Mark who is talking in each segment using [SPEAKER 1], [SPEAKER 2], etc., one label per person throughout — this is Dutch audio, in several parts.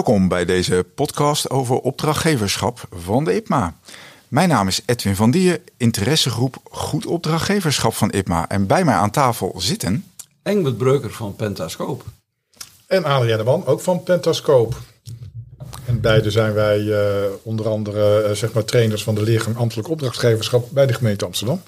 [SPEAKER 1] Welkom bij deze podcast over opdrachtgeverschap van de IPMA. Mijn naam is Edwin van Dier, interessegroep Goed Opdrachtgeverschap van IPMA. En bij mij aan tafel zitten...
[SPEAKER 2] Engbert Breuker van Pentascoop.
[SPEAKER 3] En Adriaan de Man, ook van Pentascoop. En beide zijn wij uh, onder andere uh, zeg maar trainers van de leergang ambtelijk opdrachtgeverschap bij de gemeente Amsterdam.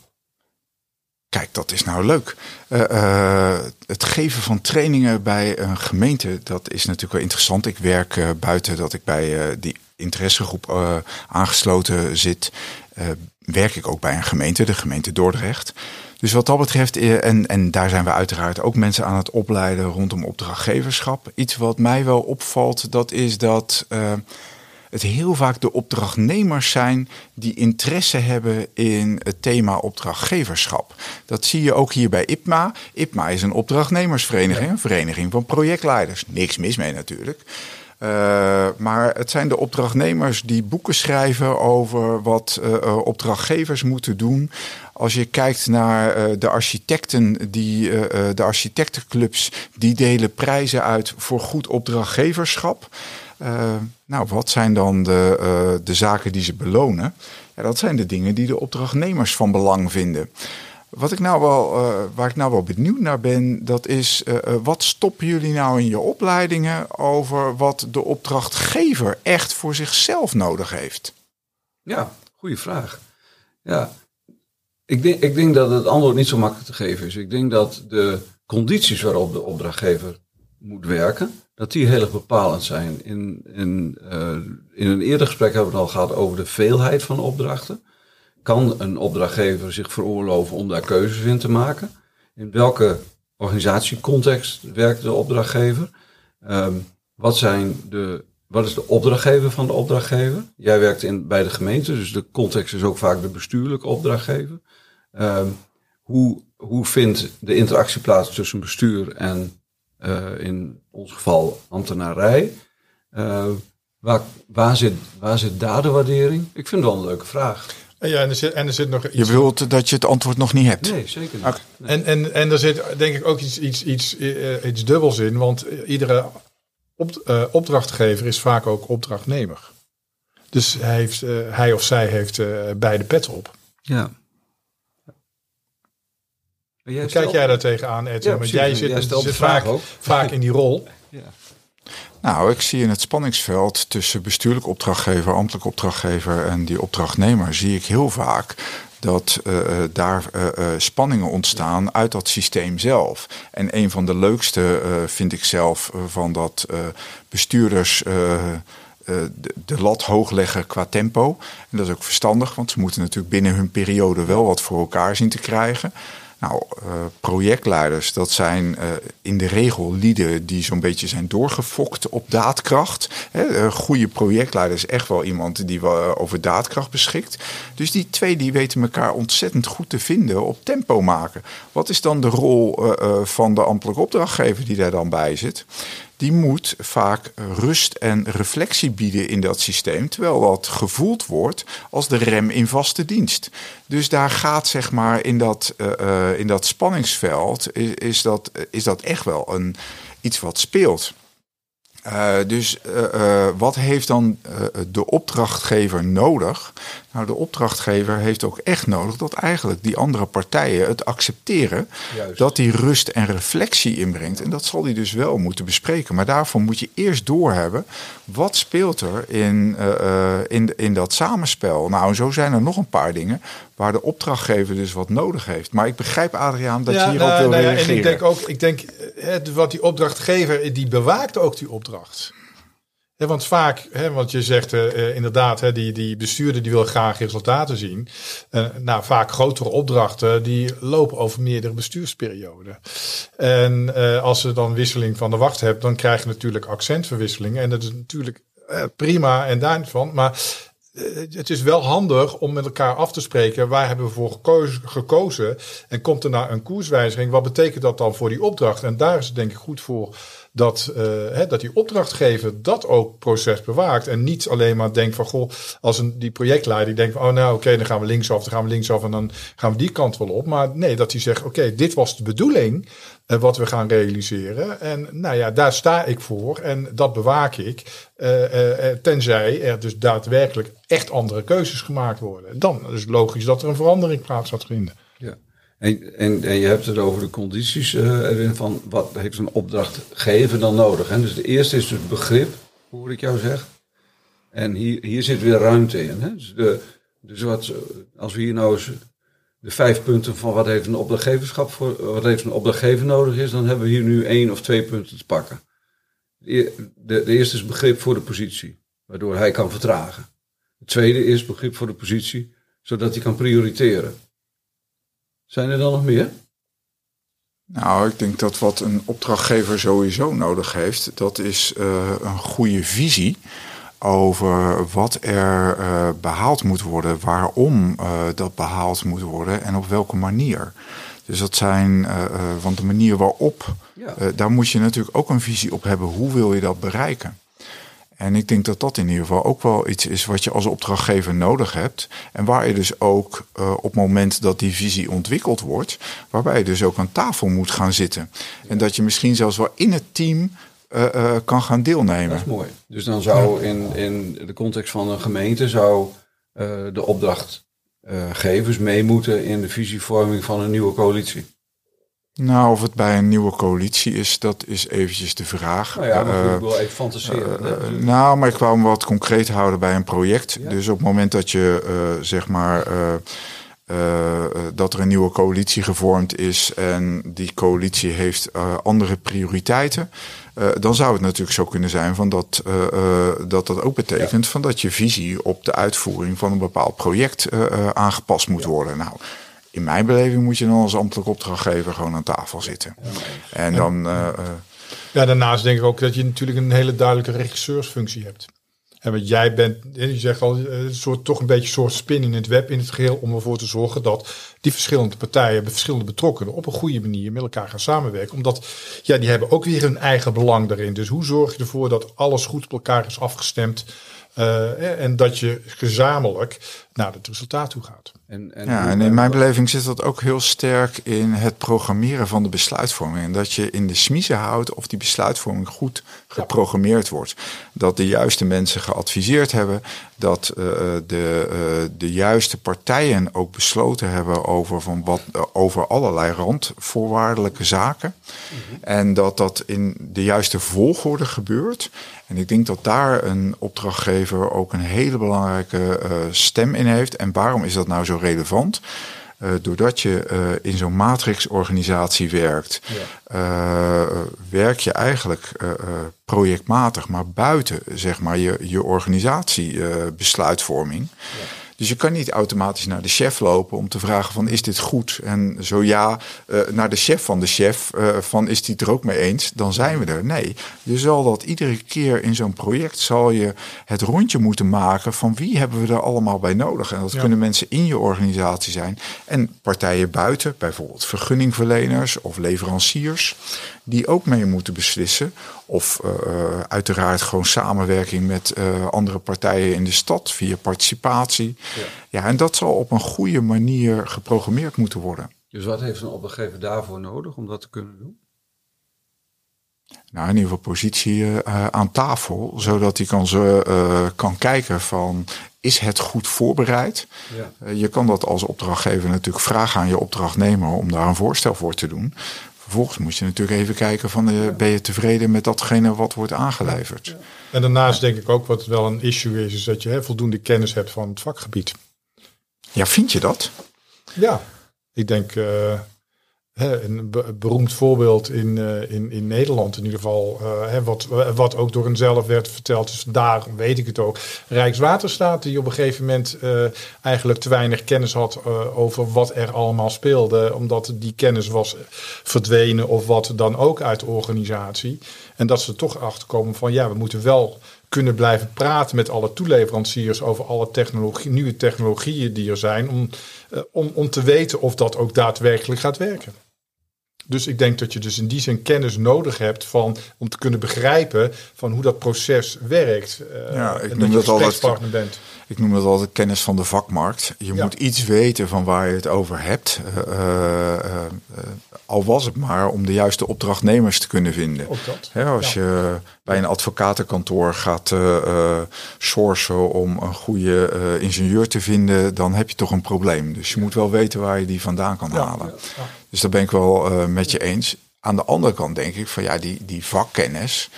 [SPEAKER 1] Kijk, dat is nou leuk. Uh, het geven van trainingen bij een gemeente, dat is natuurlijk wel interessant. Ik werk uh, buiten dat ik bij die interessegroep aangesloten zit, werk ik ook bij een gemeente, de gemeente Dordrecht. Dus wat dat betreft, en, en daar zijn we uiteraard ook mensen aan het opleiden rondom opdrachtgeverschap. Iets wat mij wel opvalt, dat is dat het heel vaak de opdrachtnemers zijn die interesse hebben in het thema opdrachtgeverschap. Dat zie je ook hier bij IPMA. IPMA is een opdrachtnemersvereniging, een vereniging van projectleiders. Niks mis mee natuurlijk. Uh, maar het zijn de opdrachtnemers die boeken schrijven over wat uh, opdrachtgevers moeten doen. Als je kijkt naar uh, de architecten, die, de architectenclubs, die delen prijzen uit voor goed opdrachtgeverschap. Uh, nou, wat zijn dan de, uh, de zaken die ze belonen? Ja, dat zijn de dingen die de opdrachtnemers van belang vinden. Wat ik nou wel, uh, waar ik nou wel benieuwd naar ben, dat is wat stoppen jullie nou in je opleidingen over wat de opdrachtgever echt voor zichzelf nodig heeft?
[SPEAKER 2] Ja, goede vraag. Ja, ik denk, ik denk dat het antwoord niet zo makkelijk te geven is. Ik denk dat de condities waarop de opdrachtgever moet werken, dat die heel erg bepalend zijn. In, in, uh, in een eerder gesprek hebben we het al gehad over de veelheid van opdrachten. Kan een opdrachtgever zich veroorloven om daar keuzes in te maken? In welke organisatiecontext werkt de opdrachtgever? Um, wat, zijn de, wat is de opdrachtgever van de opdrachtgever? Jij werkt in, bij de gemeente, dus de context is ook vaak de bestuurlijke opdrachtgever. Um, hoe, hoe vindt de interactie plaats tussen bestuur en in ons geval ambtenarij. Uh, waar, waar, zit, waar zit daar de waardering? Ik vind het wel een leuke vraag.
[SPEAKER 3] Ja, en er zit, en er zit nog iets...
[SPEAKER 1] Je wilt dat je het antwoord nog niet hebt?
[SPEAKER 2] Nee, zeker niet.
[SPEAKER 3] Okay. Nee. En, en, en er zit denk ik ook iets, iets, iets, uh, iets dubbels in. Want iedere op, uh, opdrachtgever is vaak ook opdrachtnemer. Dus hij, heeft, uh, hij of zij heeft beide pet op.
[SPEAKER 2] Ja.
[SPEAKER 3] Hoe kijk jij daar tegenaan, Ed? Ja, Want jij zit, jij zit vaak, vaak in die rol. Ja.
[SPEAKER 1] Nou, ik zie in het spanningsveld tussen bestuurlijk opdrachtgever, ambtelijk opdrachtgever en die opdrachtnemer, zie ik heel vaak dat uh, daar uh, uh, spanningen ontstaan uit dat systeem zelf. En een van de leukste vind ik zelf van dat bestuurders. De, de, lat hoog leggen qua tempo. En dat is ook verstandig, want ze moeten natuurlijk binnen hun periode wel wat voor elkaar zien te krijgen. Nou, uh, projectleiders, dat zijn uh, in de regel lieden die zo'n beetje zijn doorgefokt op daadkracht. Een goede projectleider is echt wel iemand die over daadkracht beschikt. Dus die twee die weten elkaar ontzettend goed te vinden op tempo maken. Wat is dan de rol van de ambtelijke opdrachtgever die daar dan bij zit? Die moet vaak rust en reflectie bieden in dat systeem, terwijl dat gevoeld wordt als de rem in vaste dienst. Dus daar gaat zeg maar in dat, uh, uh, in dat spanningsveld, is, is, dat, is dat echt wel een, iets wat speelt. Uh, dus uh, wat heeft dan de opdrachtgever nodig? Nou, de opdrachtgever heeft ook echt nodig dat eigenlijk die andere partijen het accepteren Juist. dat die rust en reflectie inbrengt. En dat zal hij dus wel moeten bespreken. Maar daarvoor moet je eerst doorhebben wat speelt er in, in, in dat samenspel. Nou, zo zijn er nog een paar dingen waar de opdrachtgever dus wat nodig heeft. Maar ik begrijp, Adriaan, dat ja, je hierop nou, wil nou reageren.
[SPEAKER 3] En ik denk ook, ik denk, wat die opdrachtgever, die bewaakt ook die opdracht. Want vaak, want je zegt uh, inderdaad, he, die, die bestuurder die wil graag resultaten zien. Uh, nou, vaak grotere opdrachten die lopen over meerdere bestuursperioden. En als je dan wisseling van de wacht hebt, dan krijg je natuurlijk accentverwisseling. En dat is natuurlijk prima en daarvan. Maar het is wel handig om met elkaar af te spreken. Waar hebben we voor gekozen, gekozen? En komt er nou een koerswijziging? Wat betekent dat dan voor die opdracht? En daar is het denk ik goed voor dat, uh, hè, dat die opdrachtgever dat ook proces bewaakt. En niet alleen maar denkt van goh, als een, die projectleider denkt van oh nou oké, dan gaan we linksaf, dan gaan we linksaf en dan gaan we die kant wel op. Maar nee, dat hij zegt oké, dit was de bedoeling uh, wat we gaan realiseren. En nou ja, daar sta ik voor en dat bewaak ik. Uh, tenzij er dus daadwerkelijk echt andere keuzes gemaakt worden. Dan is het logisch dat er een verandering plaats gaat vinden.
[SPEAKER 2] Ja. En, en, en je hebt het over de condities erin van wat heeft een opdrachtgever dan nodig. Hè? Dus de eerste is het begrip, hoor ik jou zeggen. En hier, hier zit weer ruimte in. Hè? Dus, de, dus wat, als we hier nou eens de vijf punten van wat heeft een opdrachtgeverschap voor, wat heeft een opdrachtgever nodig is, dan hebben we hier nu één of twee punten te pakken. De, de, eerste is begrip voor de positie, waardoor hij kan vertragen. Het tweede is begrip voor de positie, zodat hij kan prioriteren. Zijn er dan nog meer?
[SPEAKER 1] Nou, ik denk dat wat een opdrachtgever sowieso nodig heeft, dat is uh, een goede visie over wat er uh, behaald moet worden, waarom uh, dat behaald moet worden en op welke manier. Dus dat zijn, uh, want de manier waarop, ja. daar moet je natuurlijk ook een visie op hebben. Hoe wil je dat bereiken? En ik denk dat dat in ieder geval ook wel iets is wat je als opdrachtgever nodig hebt. En waar je dus ook uh, op het moment dat die visie ontwikkeld wordt, waarbij je dus ook aan tafel moet gaan zitten. En dat je misschien zelfs wel in het team uh, uh, kan gaan deelnemen. Dat
[SPEAKER 2] is mooi. Dus dan zou in, in de context van een gemeente zou de opdrachtgevers mee moeten in de visievorming van een nieuwe coalitie.
[SPEAKER 1] Nou, of het bij een nieuwe coalitie is, dat is eventjes de vraag.
[SPEAKER 2] Nou ja, maar ik wil even fantaseren.
[SPEAKER 1] Nou, maar ik wou hem wat concreet houden bij een project. Ja? Dus op het moment dat je, zeg maar, uh, dat er een nieuwe coalitie gevormd is en die coalitie heeft andere prioriteiten, dan zou het natuurlijk zo kunnen zijn van dat, dat dat ook betekent ja. van dat je visie op de uitvoering van een bepaald project aangepast moet ja. worden. Nou, in mijn beleving moet je dan als ambtelijk opdrachtgever gewoon aan tafel zitten. En dan. Uh,
[SPEAKER 3] ja, daarnaast denk ik ook dat je natuurlijk een hele duidelijke regisseursfunctie hebt. En wat jij bent, je zegt al, een soort, toch een beetje een soort spin in het web in het geheel om ervoor te zorgen dat die verschillende partijen, verschillende betrokkenen op een goede manier met elkaar gaan samenwerken. Omdat ja, die hebben ook weer hun eigen belang daarin. Dus hoe zorg je ervoor dat alles goed op elkaar is afgestemd uh, en dat je gezamenlijk naar het resultaat toe gaat.
[SPEAKER 1] En, en ja, en in mijn beleving zit dat ook heel sterk in het programmeren van de besluitvorming. En dat je in de smiezen houdt of die besluitvorming goed geprogrammeerd wordt. Dat de juiste mensen geadviseerd hebben. Dat uh, de, uh, de juiste partijen ook besloten hebben over, van wat, uh, over allerlei randvoorwaardelijke zaken. Mm -hmm. En dat dat in de juiste volgorde gebeurt. En ik denk dat daar een opdrachtgever ook een hele belangrijke stem in heeft. En waarom is dat nou zo relevant? Uh, doordat je uh, in zo'n matrixorganisatie werkt, ja. werk je eigenlijk projectmatig, maar buiten zeg maar, je, je organisatiebesluitvorming. Ja. Dus je kan niet automatisch naar de chef lopen om te vragen van is dit goed? En zo ja, uh, naar de chef van de chef uh, van is die het er ook mee eens? Dan zijn we er. Nee, je zal dat iedere keer in zo'n project zal je het rondje moeten maken van wie hebben we er allemaal bij nodig? En dat ja. kunnen mensen in je organisatie zijn en partijen buiten, bijvoorbeeld vergunningverleners of leveranciers die ook mee moeten beslissen. Of uh, uiteraard gewoon samenwerking met uh, andere partijen in de stad via participatie. Ja. ja, en dat zal op een goede manier geprogrammeerd moeten worden.
[SPEAKER 2] Dus wat heeft een opdrachtgever daarvoor nodig om dat te kunnen doen?
[SPEAKER 1] Nou, in ieder geval positie uh, aan tafel, zodat hij kan, uh, kan kijken van is het goed voorbereid? Ja. Uh, je kan dat als opdrachtgever natuurlijk vragen aan je opdrachtnemer om daar een voorstel voor te doen. Vervolgens moet je natuurlijk even kijken van uh, ben je tevreden met datgene wat wordt aangeleverd.
[SPEAKER 3] En daarnaast denk ik ook wat wel een issue is, is dat je hè, voldoende kennis hebt van het vakgebied.
[SPEAKER 1] Ja, vind je dat?
[SPEAKER 3] Ja, ik denk uh, een beroemd voorbeeld in, uh, in, in Nederland in ieder geval, uh, wat, wat ook door zelf werd verteld, dus daar weet ik het ook. Rijkswaterstaat, die op een gegeven moment uh, eigenlijk te weinig kennis had over wat er allemaal speelde, omdat die kennis was verdwenen of wat dan ook uit de organisatie. En dat ze toch achterkomen van ja, we moeten wel kunnen blijven praten met alle toeleveranciers over alle technologie, nieuwe technologieën die er zijn, om, om, om te weten of dat ook daadwerkelijk gaat werken. Dus ik denk dat je dus in die zin kennis nodig hebt van, om te kunnen begrijpen van hoe dat proces werkt. Uh,
[SPEAKER 1] Ja, ik
[SPEAKER 3] en dat je
[SPEAKER 1] altijd-
[SPEAKER 3] gesprekspartner bent.
[SPEAKER 1] Ik noem dat altijd kennis van de vakmarkt. Je
[SPEAKER 3] Ja.
[SPEAKER 1] moet iets weten van waar je het over hebt. eh, eh, eh, al was het maar om de juiste opdrachtnemers te kunnen vinden.
[SPEAKER 3] Ook dat.
[SPEAKER 1] Hè, als
[SPEAKER 3] Ja.
[SPEAKER 1] je bij een advocatenkantoor gaat sourcen om een goede ingenieur te vinden, dan heb je toch een probleem. Dus je moet wel weten waar je die vandaan kan
[SPEAKER 3] Ja,
[SPEAKER 1] halen. Dus daar ben ik wel met je eens. Aan de andere kant denk ik van ja, die, die vakkennis.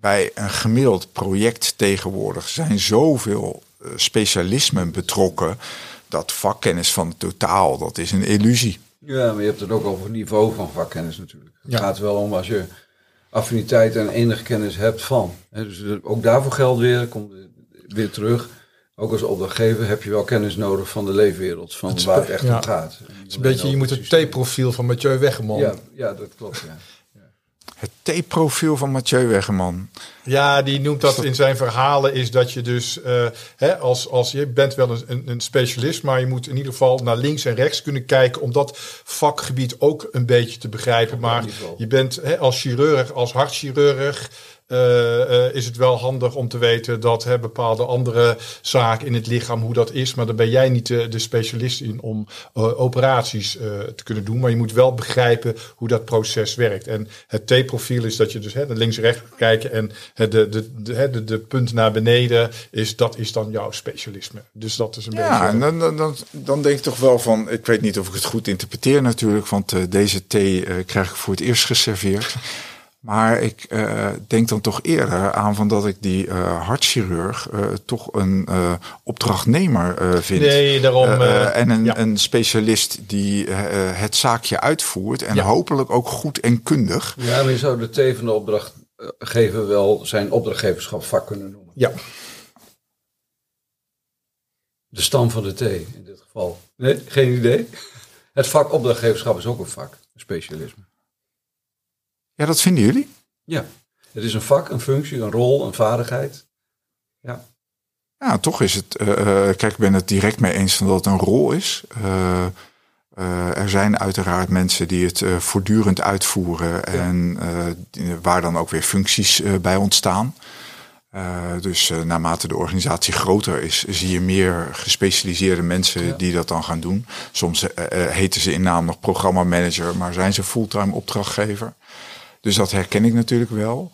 [SPEAKER 1] Bij een gemiddeld project tegenwoordig zijn zoveel specialismen betrokken. Dat vakkennis van het totaal, dat is een illusie.
[SPEAKER 2] Ja, maar je hebt het ook over het niveau van vakkennis natuurlijk. Het
[SPEAKER 3] Ja.
[SPEAKER 2] gaat wel om als je affiniteit en enige kennis hebt van. Hè, dus ook daarvoor geldt weer, komt weer terug. Ook als opdrachtgever heb je wel kennis nodig van de leefwereld, van
[SPEAKER 3] Het
[SPEAKER 2] waar het echt
[SPEAKER 3] ja.
[SPEAKER 2] om gaat.
[SPEAKER 3] Het is een beetje, je moet het T-profiel van Mathieu Weggeman.
[SPEAKER 2] Ja, ja, dat klopt. Ja.
[SPEAKER 1] Het T-profiel van Mathieu Weggeman.
[SPEAKER 3] Ja, die noemt dat in zijn verhalen is dat je dus eh, hè, als, als je bent wel een, een, specialist, maar je moet in ieder geval naar links en rechts kunnen kijken om dat vakgebied ook een beetje te begrijpen. Maar je bent hè, als chirurg, als hartchirurg. Eh, eh, is het wel handig om te weten dat hè, bepaalde andere zaken in het lichaam, hoe dat is. Maar daar ben jij niet de, de specialist in om eh, operaties te kunnen doen. Maar je moet wel begrijpen hoe dat proces werkt. En het T-profiel is dat je dus hè, naar links en rechts gaat kijken. En hè, de, de, de, hè, de, de punt naar beneden, is, dat is dan jouw specialisme. Dus dat is een
[SPEAKER 1] Ja, en
[SPEAKER 3] beetje...
[SPEAKER 1] dan, dan, dan, dan denk ik toch wel van, ik weet niet of ik het goed interpreteer natuurlijk, want deze thee eh, krijg ik voor het eerst geserveerd. Maar ik eh, denk dan toch eerder aan van dat ik die eh, hartchirurg eh, toch een eh, opdrachtnemer eh, vind.
[SPEAKER 3] Nee, daarom...
[SPEAKER 1] En een,
[SPEAKER 3] ja.
[SPEAKER 1] een specialist die het zaakje uitvoert en
[SPEAKER 3] Ja.
[SPEAKER 1] hopelijk ook goed en kundig.
[SPEAKER 2] ja, maar je zou de T van de opdrachtgever wel zijn opdrachtgeverschapvak kunnen noemen.
[SPEAKER 3] ja.
[SPEAKER 2] De stam van de T in dit geval. Nee, geen idee. Het vak opdrachtgeverschap is ook een vak, een specialisme.
[SPEAKER 1] Ja, dat vinden jullie?
[SPEAKER 2] Ja, het is een vak, een functie, een rol, een vaardigheid. Ja,
[SPEAKER 1] Ja, toch is het. eh, eh, kijk, ik ben het direct mee eens van dat het een rol is. Eh, er zijn uiteraard mensen die het voortdurend uitvoeren en die- waar dan ook weer functies bij ontstaan. Dus naarmate de organisatie groter is, zie je meer gespecialiseerde mensen die dat dan gaan doen. Soms heten ze in naam nog programmamanager, maar zijn ze fulltime opdrachtgever. Dus dat herken ik natuurlijk wel.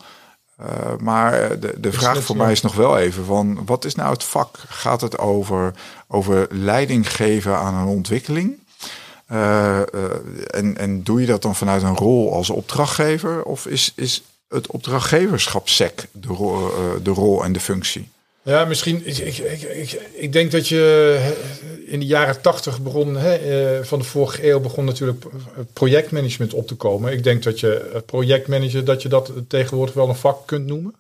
[SPEAKER 1] Eh, maar eh, de, de vraag voor mij is nog wel even van wat is nou het vak? Gaat het over, over leiding geven aan een ontwikkeling? Eh, en, en doe je dat dan vanuit een rol als opdrachtgever? Of is, is het opdrachtgeverschap SEC de, rol, de rol en de functie?
[SPEAKER 3] Ja, misschien. Ik, ik, ik, ik, denk dat je in de jaren tachtig begon, hè, eh, van de vorige eeuw begon natuurlijk projectmanagement op te komen. Ik denk dat je eh, projectmanager, dat je dat tegenwoordig wel een vak kunt noemen.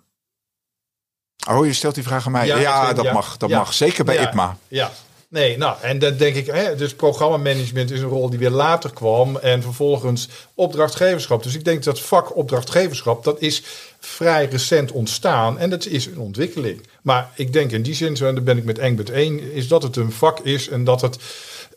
[SPEAKER 1] Oh, je stelt die vraag aan mij.
[SPEAKER 3] Ja,
[SPEAKER 1] dat
[SPEAKER 3] ja.
[SPEAKER 1] mag. Dat
[SPEAKER 3] Ja.
[SPEAKER 1] mag. Zeker bij. IPMA.
[SPEAKER 3] Ja. Nee, nou, en dan denk ik, hè, dus programmamanagement is een rol die weer later kwam en vervolgens opdrachtgeverschap. Dus ik denk dat vak opdrachtgeverschap, dat is vrij recent ontstaan en dat is een ontwikkeling. Maar ik denk in die zin, en daar ben ik met Engbert één, is dat het een vak is en dat het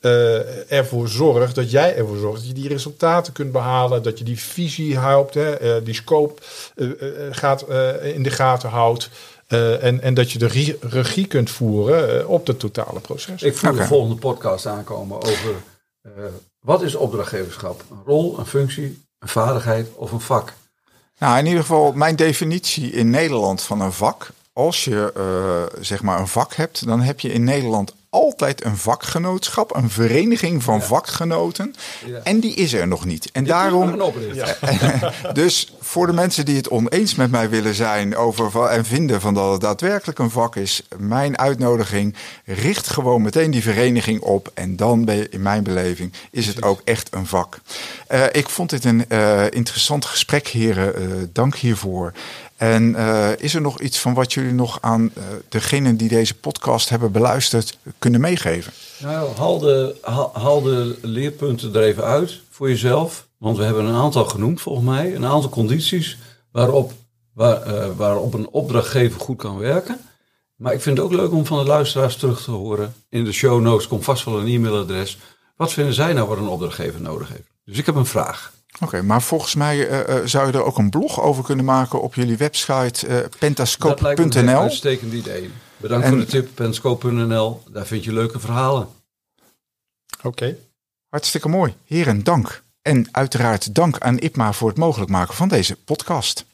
[SPEAKER 3] eh, ervoor zorgt, dat jij ervoor zorgt dat je die resultaten kunt behalen, dat je die visie houdt, hè, eh, die scope eh, gaat, in de gaten houdt. Eh, en, en dat je de regie kunt voeren eh, op het totale proces.
[SPEAKER 2] ik voel de volgende podcast aankomen over eh, wat is opdrachtgeverschap? Een rol, een functie, een vaardigheid of een vak?
[SPEAKER 1] Nou, in ieder geval mijn definitie in Nederland van een vak. Als je eh, zeg maar een vak hebt, dan heb je in Nederland altijd een vakgenootschap, een vereniging van vakgenoten.
[SPEAKER 2] Ja.
[SPEAKER 1] En die is er nog niet. En daarom, dus voor de mensen die het oneens met mij willen zijn over en vinden van dat het daadwerkelijk een vak is, mijn uitnodiging richt gewoon meteen die vereniging op en dan ben je, in mijn beleving is het ook echt een vak. Eh, ik vond dit een eh, interessant gesprek, heren. Eh, dank hiervoor. En eh, is er nog iets van wat jullie nog aan eh degenen die deze podcast hebben beluisterd kunnen meegeven?
[SPEAKER 2] Nou, haal de, de leerpunten er even uit voor jezelf. Want we hebben een aantal genoemd volgens mij. Een aantal condities waarop, waar, eh, waarop een opdrachtgever goed kan werken. Maar ik vind het ook leuk om van de luisteraars terug te horen. In de show notes komt vast wel een e-mailadres. Wat vinden zij nou wat een opdrachtgever nodig heeft? Dus ik heb een vraag.
[SPEAKER 1] Oké, maar volgens mij uh, zou je er ook een blog over kunnen maken op jullie website uh, pentascope.nl. Dat lijkt me een
[SPEAKER 2] uitstekend idee. Bedankt voor de tip, pentascope.nl. Daar vind je leuke verhalen.
[SPEAKER 3] Oké.
[SPEAKER 1] Hartstikke mooi. Heren, dank. En uiteraard dank aan IPMA voor het mogelijk maken van deze podcast.